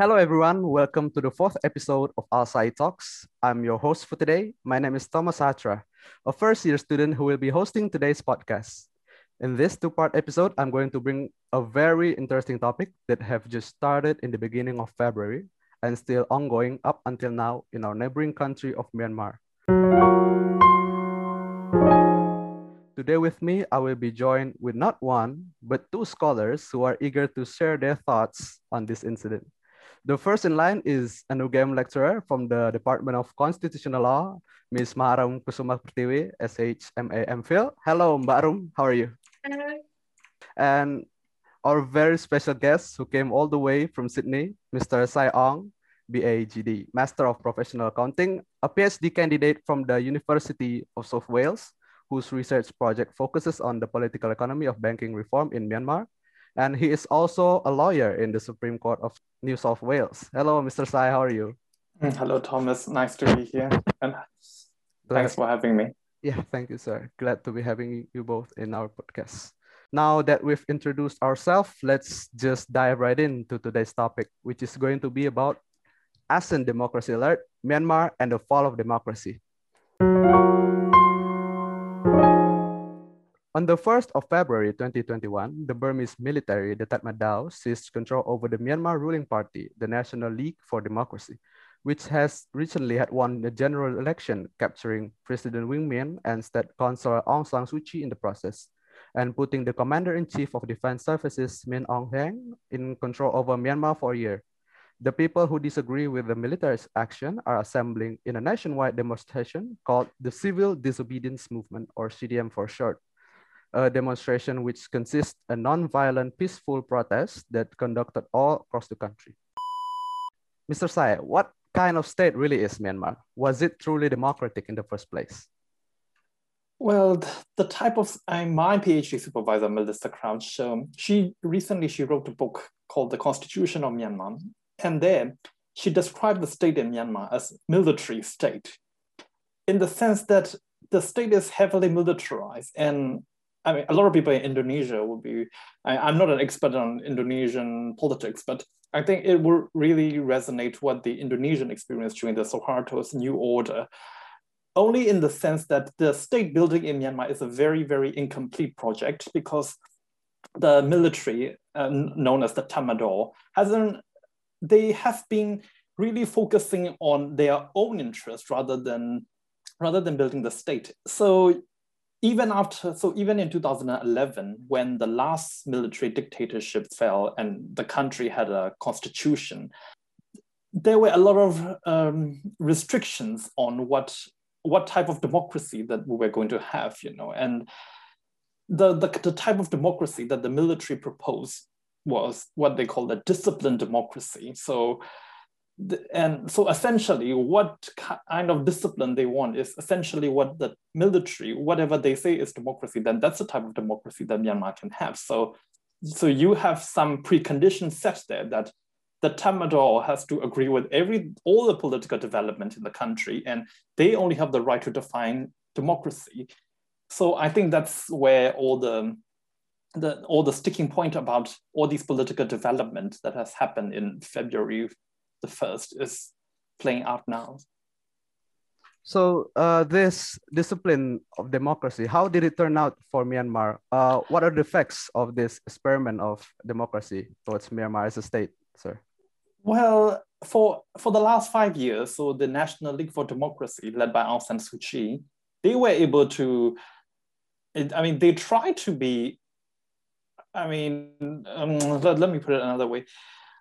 Hello, everyone. Welcome to the fourth episode of Alsai Talks. I'm your host for today. My name is Thomas Hatra, a first year student who will be hosting today's podcast. In this two part episode, I'm going to bring a very interesting topic that have just started in the beginning of February and still ongoing up until now in our neighboring country of Myanmar. Today with me, I will be joined with not one, but two scholars who are eager to share their thoughts on this incident. The first in line is an UGM lecturer from the Department of Constitutional Law, Ms. Mahaarum Kusuma Pertiwi, SHMA MPhil. Hello, Mbak Arum. How are you? Hello. And our very special guest who came all the way from Sydney, Mr. Sai Ong, BAGD, Master of Professional Accounting, a PhD candidate from the University of South Wales, whose research project focuses on the political economy of banking reform in Myanmar and he is also a lawyer in the Supreme Court of New South Wales. Hello, Mr. Sai, how are you? Mm, hello, Thomas. Nice to be here. And thanks for having me. Yeah, thank you, sir. Glad to be having you both in our podcast. Now that we've introduced ourselves, let's just dive right into today's topic, which is going to be about ASEAN Democracy Alert, Myanmar, and the fall of democracy. On the 1st of February 2021, the Burmese military, the Tatmadaw, seized control over the Myanmar ruling party, the National League for Democracy, which has recently had won the general election, capturing President Win Myint and State Counsellor Aung San Suu Kyi in the process, and putting the Commander-in-Chief of Defense Services, Min Aung Hlaing, in control over Myanmar for a year. The people who disagree with the military's action are assembling in a nationwide demonstration called the Civil Disobedience Movement, or CDM for short a demonstration which consists a non-violent peaceful protest that conducted all across the country. Mr. Sai, what kind of state really is Myanmar? Was it truly democratic in the first place? Well, the type of my PhD supervisor, Melissa Crouch, um, she recently she wrote a book called The Constitution of Myanmar. And there she described the state in Myanmar as military state in the sense that the state is heavily militarized and I mean, a lot of people in Indonesia would be, I, am not an expert on Indonesian politics, but I think it will really resonate what the Indonesian experience during the Suharto's New Order, only in the sense that the state building in Myanmar is a very, very incomplete project because the military, uh, known as the Tatmadaw, hasn't, they have been really focusing on their own interest rather than rather than building the state. So even after, so even in 2011, when the last military dictatorship fell and the country had a constitution, there were a lot of um, restrictions on what what type of democracy that we were going to have, you know, and the, the, the type of democracy that the military proposed was what they call a disciplined democracy. So and so essentially what kind of discipline they want is essentially what the military whatever they say is democracy then that's the type of democracy that myanmar can have. So so you have some preconditions set there that the Tatmadaw has to agree with every all the political development in the country and they only have the right to define democracy. So i think that's where all the the all the sticking point about all these political development that has happened in february the first is playing out now. So uh, this discipline of democracy, how did it turn out for Myanmar? Uh, what are the effects of this experiment of democracy towards Myanmar as a state, sir? Well, for for the last five years, so the National League for Democracy, led by Aung San Suu Kyi, they were able to. I mean, they tried to be. I mean, um, let, let me put it another way.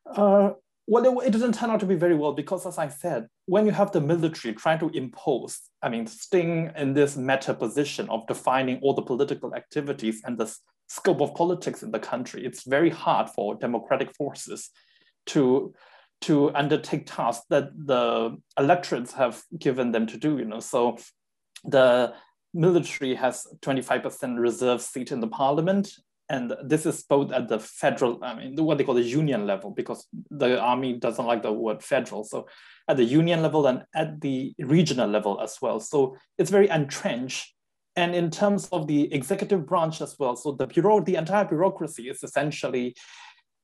Uh, well, it, didn't turn out to be very well because, as I said, when you have the military trying to impose, I mean, staying in this meta position of defining all the political activities and the scope of politics in the country, it's very hard for democratic forces to to undertake tasks that the electorates have given them to do. You know, so the military has 25% reserve seat in the parliament and this is both at the federal, I mean, what they call the union level, because the army doesn't like the word federal. So at the union level and at the regional level as well. So it's very entrenched. And in terms of the executive branch as well, so the bureau, the entire bureaucracy is essentially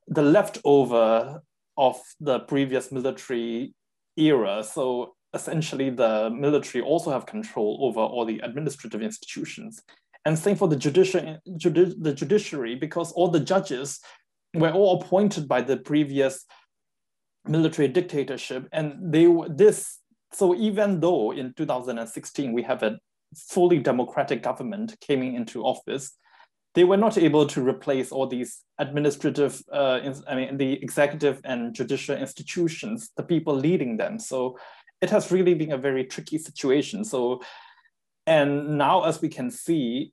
the leftover of the previous military era. So essentially the military also have control over all the administrative institutions. And same for the, judici judi the judiciary, because all the judges were all appointed by the previous military dictatorship. And they this, so even though in 2016 we have a fully democratic government coming into office, they were not able to replace all these administrative, uh, I mean, the executive and judicial institutions, the people leading them. So it has really been a very tricky situation. So, and now as we can see,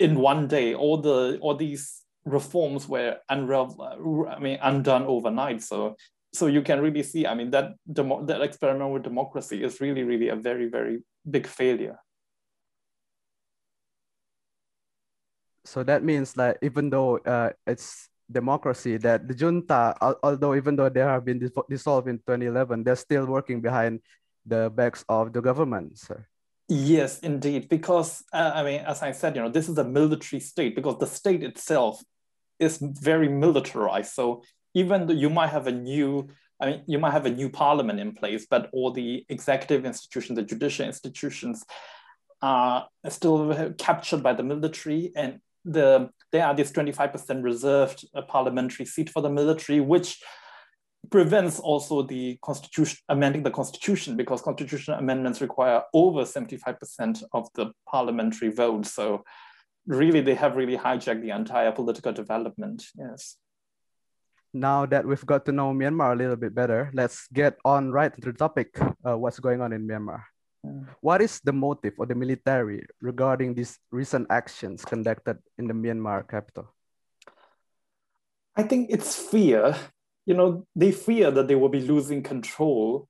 in one day, all the all these reforms were unravel, I mean, undone overnight. So, so you can really see, I mean, that demo, that experiment with democracy is really, really a very, very big failure. so that means that even though uh, it's democracy that the junta although even though they have been dissolved in 2011 they're still working behind the backs of the government sir. Yes indeed because uh, i mean as i said you know this is a military state because the state itself is very militarized. So even though you might have a new I mean, you might have a new parliament in place, but all the executive institutions, the judicial institutions, are still captured by the military, and the there are this 25% reserved uh, parliamentary seat for the military, which prevents also the constitution amending the constitution because constitutional amendments require over 75% of the parliamentary vote. So really they have really hijacked the entire political development. Yes. Now that we've got to know Myanmar a little bit better, let's get on right to the topic, uh, what's going on in Myanmar. What is the motive of the military regarding these recent actions conducted in the Myanmar capital? I think it's fear. You know, they fear that they will be losing control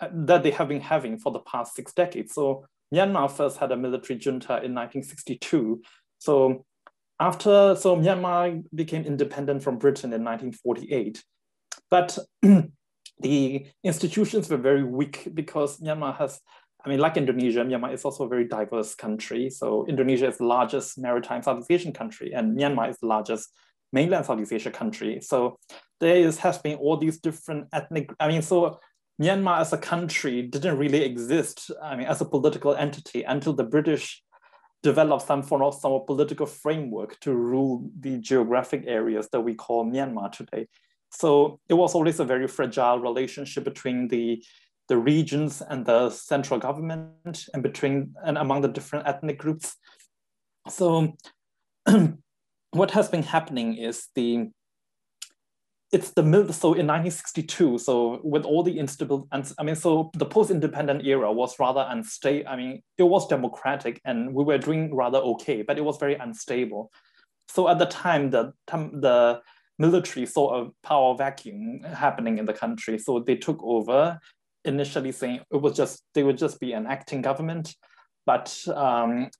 uh, that they have been having for the past six decades. So Myanmar first had a military junta in 1962. So after, so Myanmar became independent from Britain in 1948. But the institutions were very weak because Myanmar has I mean, like Indonesia, Myanmar is also a very diverse country. So Indonesia is the largest maritime Southeast Asian country, and Myanmar is the largest mainland Southeast Asia country. So there is, has been all these different ethnic, I mean, so Myanmar as a country didn't really exist, I mean, as a political entity until the British developed some form of some political framework to rule the geographic areas that we call Myanmar today. So it was always a very fragile relationship between the the regions and the central government and between and among the different ethnic groups. So what has been happening is the it's the middle so in 1962 so with all the instable and i mean so the post-independent era was rather unstable i mean it was democratic and we were doing rather okay but it was very unstable so at the time the the military saw a power vacuum happening in the country so they took over initially saying it was just they would just be an acting government, but um,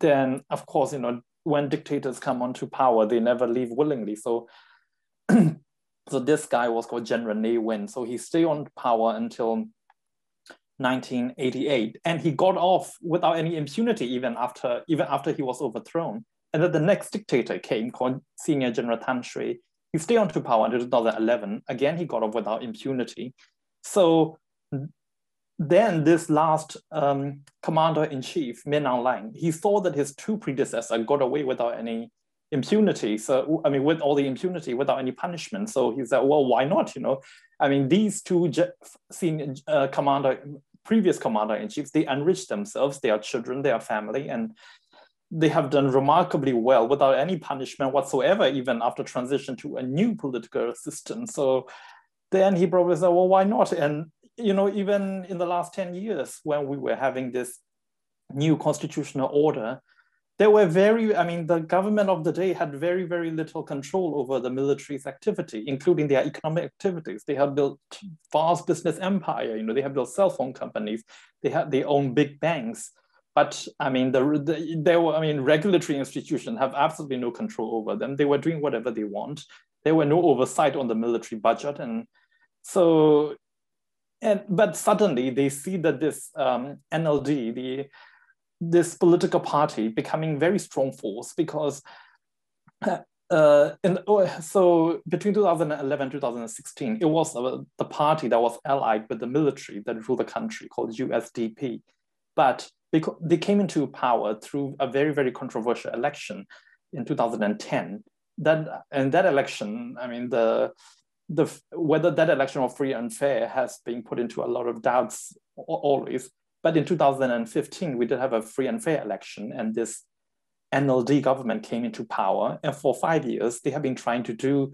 then of course you know when dictators come onto power they never leave willingly. So so this guy was called General Ne Win. So he stayed on power until 1988, and he got off without any impunity even after even after he was overthrown. And then the next dictator came called Senior General Than Shwe. He stayed on to power until 2011. Again, he got off without impunity. So then this last um, commander-in-chief, Min Aung Hlaing, he saw that his two predecessors got away without any impunity. So, I mean, with all the impunity, without any punishment. So he said, well, why not, you know? I mean, these two senior uh, commander, previous commander-in-chiefs, they enriched themselves, their children, their family, and they have done remarkably well without any punishment whatsoever, even after transition to a new political system. So then he probably said, well, why not? And you know, even in the last 10 years when we were having this new constitutional order, there were very, I mean, the government of the day had very, very little control over the military's activity, including their economic activities. They had built vast business empire, you know, they have built cell phone companies, they had their own big banks. But I mean, the, the there were, I mean, regulatory institutions have absolutely no control over them. They were doing whatever they want. There were no oversight on the military budget. And so and but suddenly they see that this um, NLD, the this political party, becoming very strong force because uh, and oh, so between 2011 2016, it was uh, the party that was allied with the military that ruled the country called USDP. But because they came into power through a very, very controversial election in 2010. That and that election, I mean, the the whether that election was free and fair has been put into a lot of doubts always. But in 2015, we did have a free and fair election, and this NLD government came into power. And for five years, they have been trying to do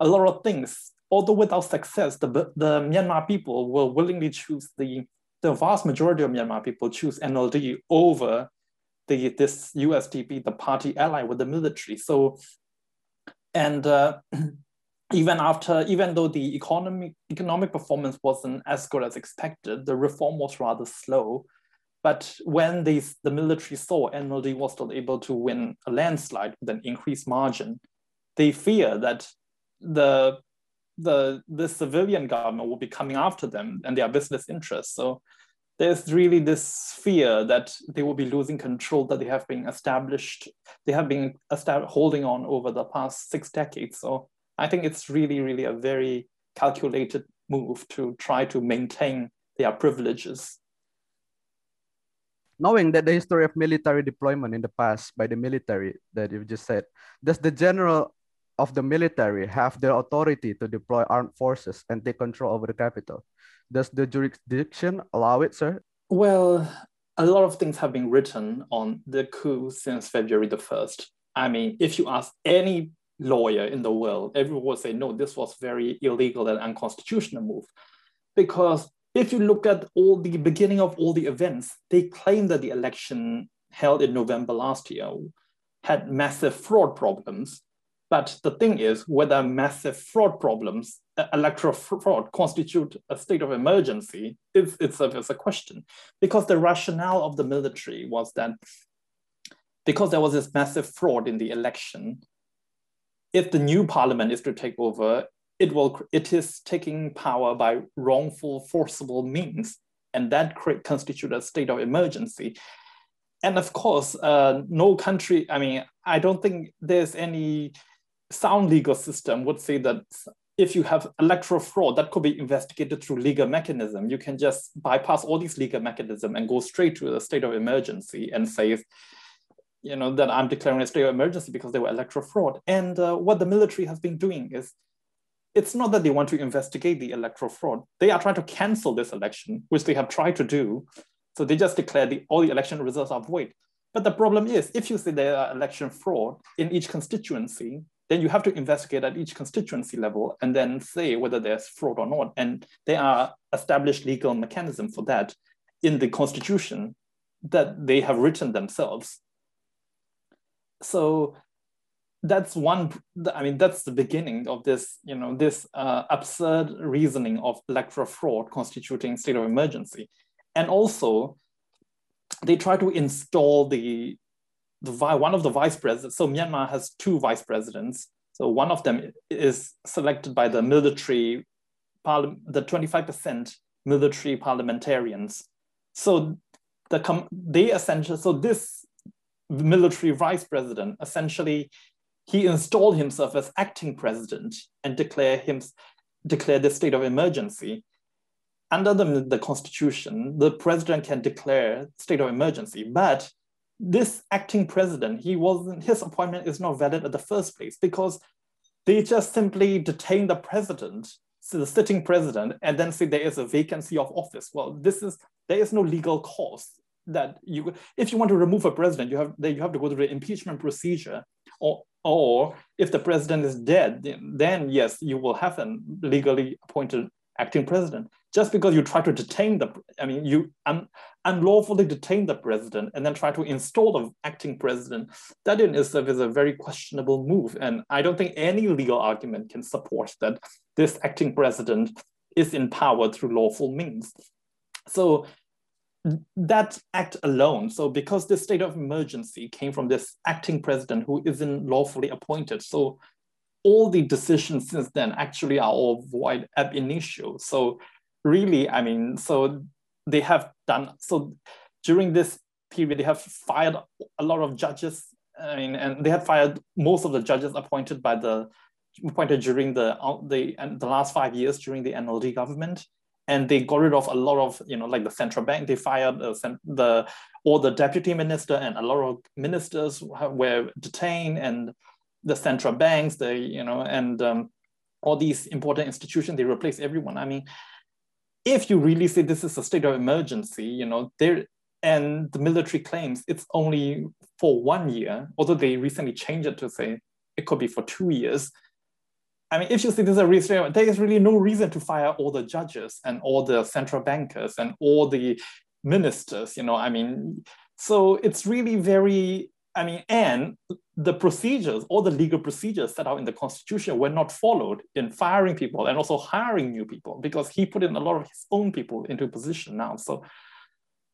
a lot of things. Although without success, the, the Myanmar people will willingly choose the, the vast majority of Myanmar people choose NLD over the, this USDP, the party ally with the military. So, and uh, even after, even though the economic, economic performance wasn't as good as expected, the reform was rather slow. But when they, the military saw NLD was still able to win a landslide with an increased margin, they fear that the, the, the civilian government will be coming after them and their business interests. So there's really this fear that they will be losing control that they have been established, they have been holding on over the past six decades. So I think it's really, really a very calculated move to try to maintain their privileges knowing that the history of military deployment in the past by the military that you just said, does the general of the military have the authority to deploy armed forces and take control over the capital? Does the jurisdiction allow it, sir? Well, a lot of things have been written on the coup since February the 1st. I mean, if you ask any lawyer in the world, everyone will say, no, this was very illegal and unconstitutional move. Because if you look at all the beginning of all the events, they claim that the election held in November last year had massive fraud problems. But the thing is, whether massive fraud problems, electoral fraud, constitute a state of emergency is itself is a question. Because the rationale of the military was that because there was this massive fraud in the election, if the new parliament is to take over, it will it is taking power by wrongful forcible means and that constitute a state of emergency. And of course uh, no country i mean i don't think there's any sound legal system would say that if you have electoral fraud that could be investigated through legal mechanism. You can just bypass all these legal mechanism and go straight to a state of emergency and say you know that i'm declaring a state of emergency because there were electoral fraud and uh, what the military has been doing is it's not that they want to investigate the electoral fraud. They are trying to cancel this election, which they have tried to do. So they just declare the, all the election results are void. But the problem is, if you say there are election fraud in each constituency, then you have to investigate at each constituency level and then say whether there's fraud or not. And there are established legal mechanism for that in the constitution that they have written themselves. So that's one i mean that's the beginning of this you know this uh, absurd reasoning of electoral fraud constituting state of emergency. And also they try to install the the one of the vice presidents so myanmar has two vice presidents. So one of them is selected by the military the 25% military parliamentarians. So the they essentially so this military vice president essentially he installed himself as acting president and declare him, declare the state of emergency. Under the, the constitution, the president can declare state of emergency, but this acting president, he wasn't, his appointment is not valid at the first place because they just simply detain the president, so the sitting president, and then say there is a vacancy of office. Well, this is, there is no legal cause that you, if you want to remove a president, you have, you have to go through the impeachment procedure or or if the president is dead, then yes, you will have a legally appointed acting president. Just because you try to detain the, I mean, you un, unlawfully detain the president and then try to install the acting president, that in itself is a very questionable move. And I don't think any legal argument can support that this acting president is in power through lawful means. So that act alone, so because this state of emergency came from this acting president who isn't lawfully appointed, so all the decisions since then actually are all void ab initio. So really, I mean, so they have done, so during this period, they have fired a lot of judges I mean, and they had fired most of the judges appointed by the appointed during the uh, the the last five years during the NLD government, and they got rid of a lot of you know like the central bank. They fired the, the all the deputy minister and a lot of ministers were detained, and the central banks, the you know, and um, all these important institutions, they replace everyone. I mean, if you really say this is a state of emergency, you know, there and the military claims it's only for one year, although they recently changed it to say it could be for two years. I mean, if you say this is a restraint, there is really no reason to fire all the judges and all the central bankers and all the ministers, you know, I mean, so it's really very, I mean, and the procedures, all the legal procedures set out in the constitution were not followed in firing people and also hiring new people because he put in a lot of his own people into position now. So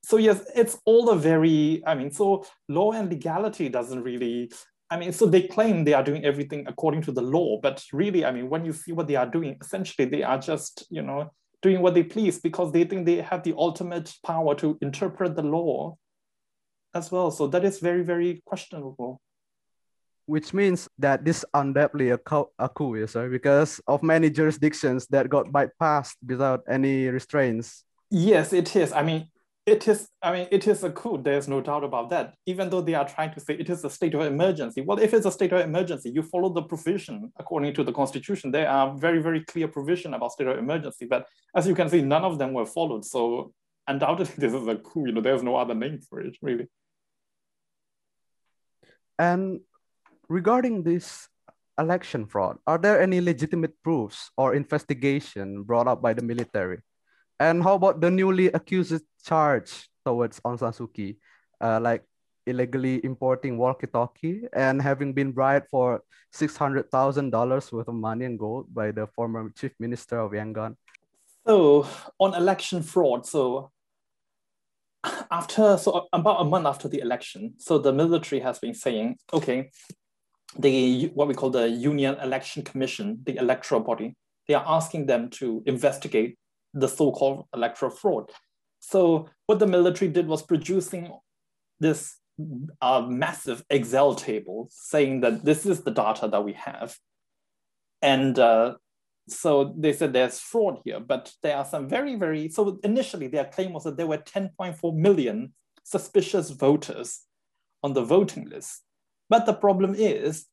so yes, it's all a very, I mean, so law and legality doesn't really, I mean, so they claim they are doing everything according to the law, but really, I mean, when you see what they are doing, essentially they are just, you know, doing what they please because they think they have the ultimate power to interpret the law as well. So that is very, very questionable. Which means that this undoubtedly a, coup, a coup, yes, sir, because of many jurisdictions that got bypassed without any restraints. Yes, it is. I mean, it is, I mean, it is a coup. There's no doubt about that. Even though they are trying to say it is a state of emergency. Well, if it's a state of emergency, you follow the provision according to the constitution. There are very, very clear provision about state of emergency. But as you can see, none of them were followed. So undoubtedly, this is a coup. You know, there's no other name for it, really. And regarding this election fraud, are there any legitimate proofs or investigation brought up by the military? And how about the newly accused charge towards Aung San Suu Kyi, uh, like illegally importing walkie-talkie and having been bribed for $600,000 worth of money and gold by the former chief minister of Yangon? So on election fraud, so after, so about a month after the election, so the military has been saying, okay, the, what we call the Union Election Commission, the electoral body, they are asking them to investigate the so-called electoral fraud. So what the military did was producing this uh, massive Excel table saying that this is the data that we have. And uh, so they said there's fraud here, but there are some very, very, so initially their claim was that there were 10.4 million suspicious voters on the voting list. But the problem is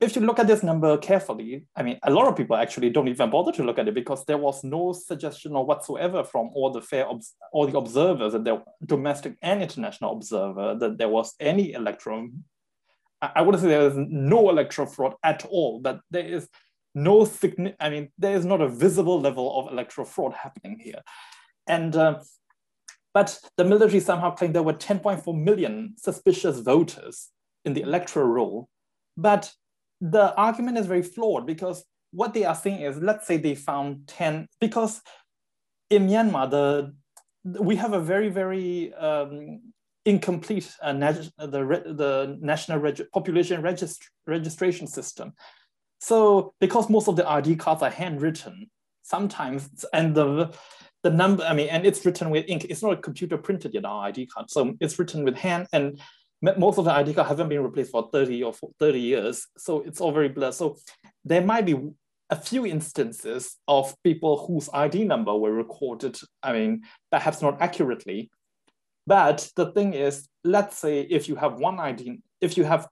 if you look at this number carefully, I mean, a lot of people actually don't even bother to look at it because there was no suggestion or whatsoever from all the fair, all the observers, and the domestic and international observer, that there was any electoral. I wouldn't say there is no electoral fraud at all, but there is no significant. I mean, there is not a visible level of electoral fraud happening here, and. Uh, but the military somehow claimed there were 10.4 million suspicious voters in the electoral roll. But the argument is very flawed because what they are saying is, let's say they found 10, because in Myanmar, the we have a very, very um, incomplete uh, the, the national reg population regist registration system. So because most of the ID cards are handwritten, sometimes, and the the number, I mean, and it's written with ink. It's not a computer printed yet, our ID card. So it's written with hand and most of the ID card haven't been replaced for 30 or 30 years. So it's all very blurred. So there might be a few instances of people whose ID number were recorded, I mean, perhaps not accurately. But the thing is, let's say if you have one ID, if you have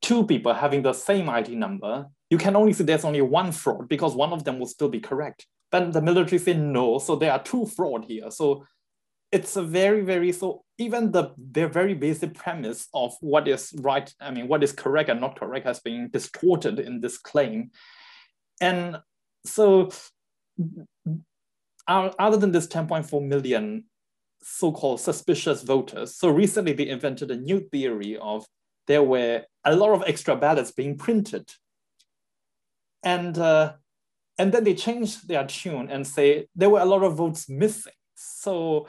two people having the same ID number, you can only see there's only one fraud because one of them will still be correct. But the military say no, so there are two fraud here. So it's a very, very, so even the, the very basic premise of what is right, I mean, what is correct and not correct has been distorted in this claim. And so other than this 10.4 million so-called suspicious voters, so recently they invented a new theory of there were a lot of extra ballots being printed. And, uh, and then they changed their tune and say there were a lot of votes missing. So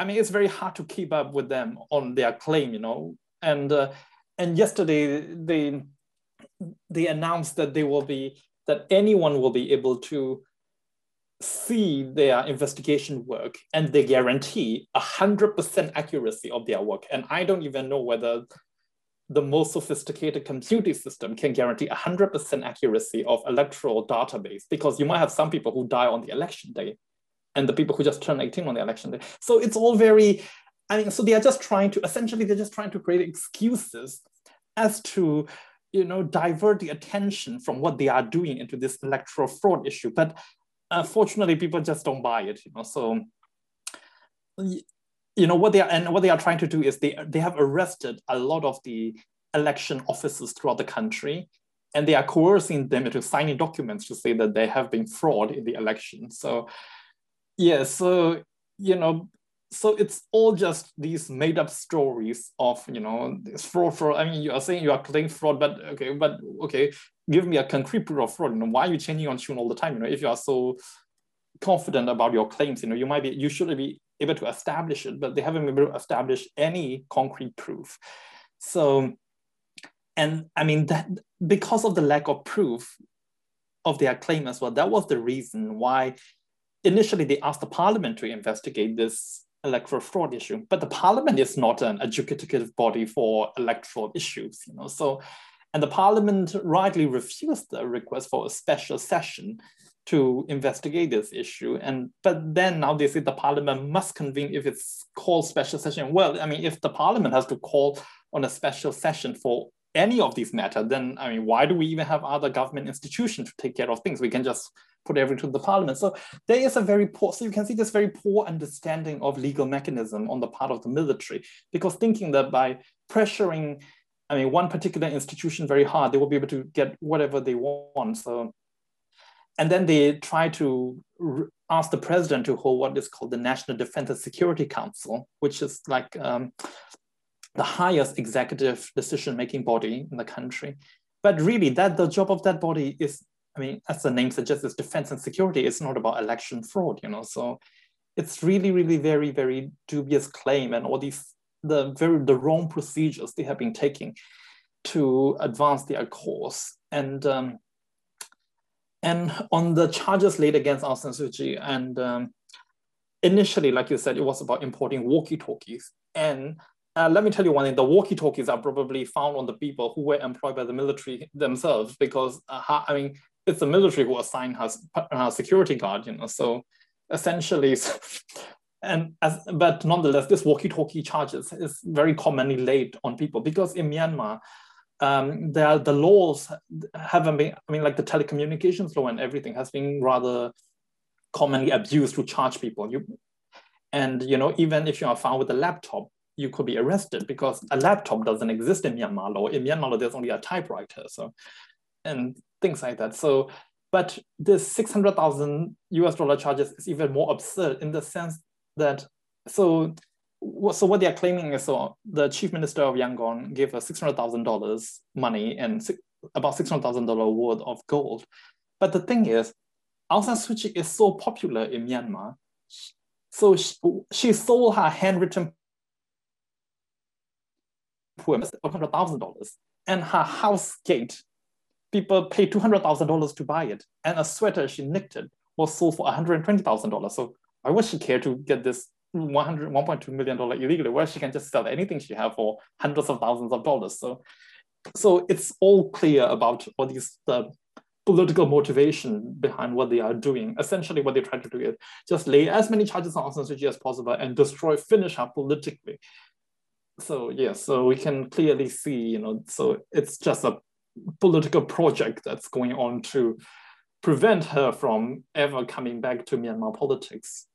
I mean, it's very hard to keep up with them on their claim, you know. And uh, and yesterday they they announced that they will be that anyone will be able to see their investigation work and they guarantee 100% accuracy of their work. And I don't even know whether the most sophisticated computing system can guarantee 100% accuracy of electoral database because you might have some people who die on the election day and the people who just turn 18 on the election day. So it's all very, I mean, so they are just trying to, essentially they're just trying to create excuses as to, you know, divert the attention from what they are doing into this electoral fraud issue. But uh, unfortunately, people just don't buy it, you know, so you know what they are and what they are trying to do is they they have arrested a lot of the election officers throughout the country and they are coercing them into signing documents to say that they have been fraud in the election so yeah so you know so it's all just these made up stories of you know fraud fraud. I mean you are saying you are claiming fraud but okay but okay give me a concrete proof of fraud. You know why are you changing on tune all the time? You know if you are so confident about your claims you know you might be you should be able to establish it, but they haven't been able to establish any concrete proof. So, and I mean, that because of the lack of proof of their claim as well, that was the reason why initially they asked the parliament to investigate this electoral fraud issue. But the parliament is not an adjudicative body for electoral issues, you know. So, and the parliament rightly refused the request for a special session to investigate this issue. And but then now they say the parliament must convene if it's called special session. Well, I mean, if the parliament has to call on a special session for any of these matters, then I mean, why do we even have other government institutions to take care of things? We can just put everything to the parliament. So there is a very poor, so you can see this very poor understanding of legal mechanism on the part of the military, because thinking that by pressuring, I mean, one particular institution very hard, they will be able to get whatever they want. So and then they try to ask the president to hold what is called the National Defense and Security Council, which is like um, the highest executive decision-making body in the country. But really, that the job of that body is, I mean, as the name suggests, is defense and security. It's not about election fraud, you know. So it's really, really very, very dubious claim, and all these the very the wrong procedures they have been taking to advance their cause. And um, and on the charges laid against Aung San Suu Kyi, and um, initially, like you said, it was about importing walkie-talkies. And uh, let me tell you one thing, the walkie-talkies are probably found on the people who were employed by the military themselves, because, uh, I mean, it's the military who assigned her, her security guard, you know, so essentially, and as, but nonetheless, this walkie-talkie charges is very commonly laid on people because in Myanmar, um, the, the laws haven't been, I mean, like the telecommunications law and everything has been rather commonly abused to charge people. You, and, you know, even if you are found with a laptop, you could be arrested because a laptop doesn't exist in Myanmar law. In Myanmar law, there's only a typewriter. So, and things like that. So, but this 600,000 US dollar charges is even more absurd in the sense that, so so what they are claiming is so the chief minister of Yangon gave us six hundred thousand dollars money and about six hundred thousand dollar worth of gold. But the thing is, Aung San Suu Kyi is so popular in Myanmar, so she, she sold her handwritten poem for hundred thousand dollars, and her house gate, people paid two hundred thousand dollars to buy it, and a sweater she knitted was sold for one hundred twenty thousand dollars. So why would she care to get this 100 1.2 million dollar illegally? Where she can just sell anything she have for hundreds of thousands of dollars? So so it's all clear about what is the political motivation behind what they are doing. Essentially what they're trying to do is just lay as many charges on Aung San as possible and destroy finish her politically. So yeah so we can clearly see you know so it's just a political project that's going on to prevent her from ever coming back to Myanmar politics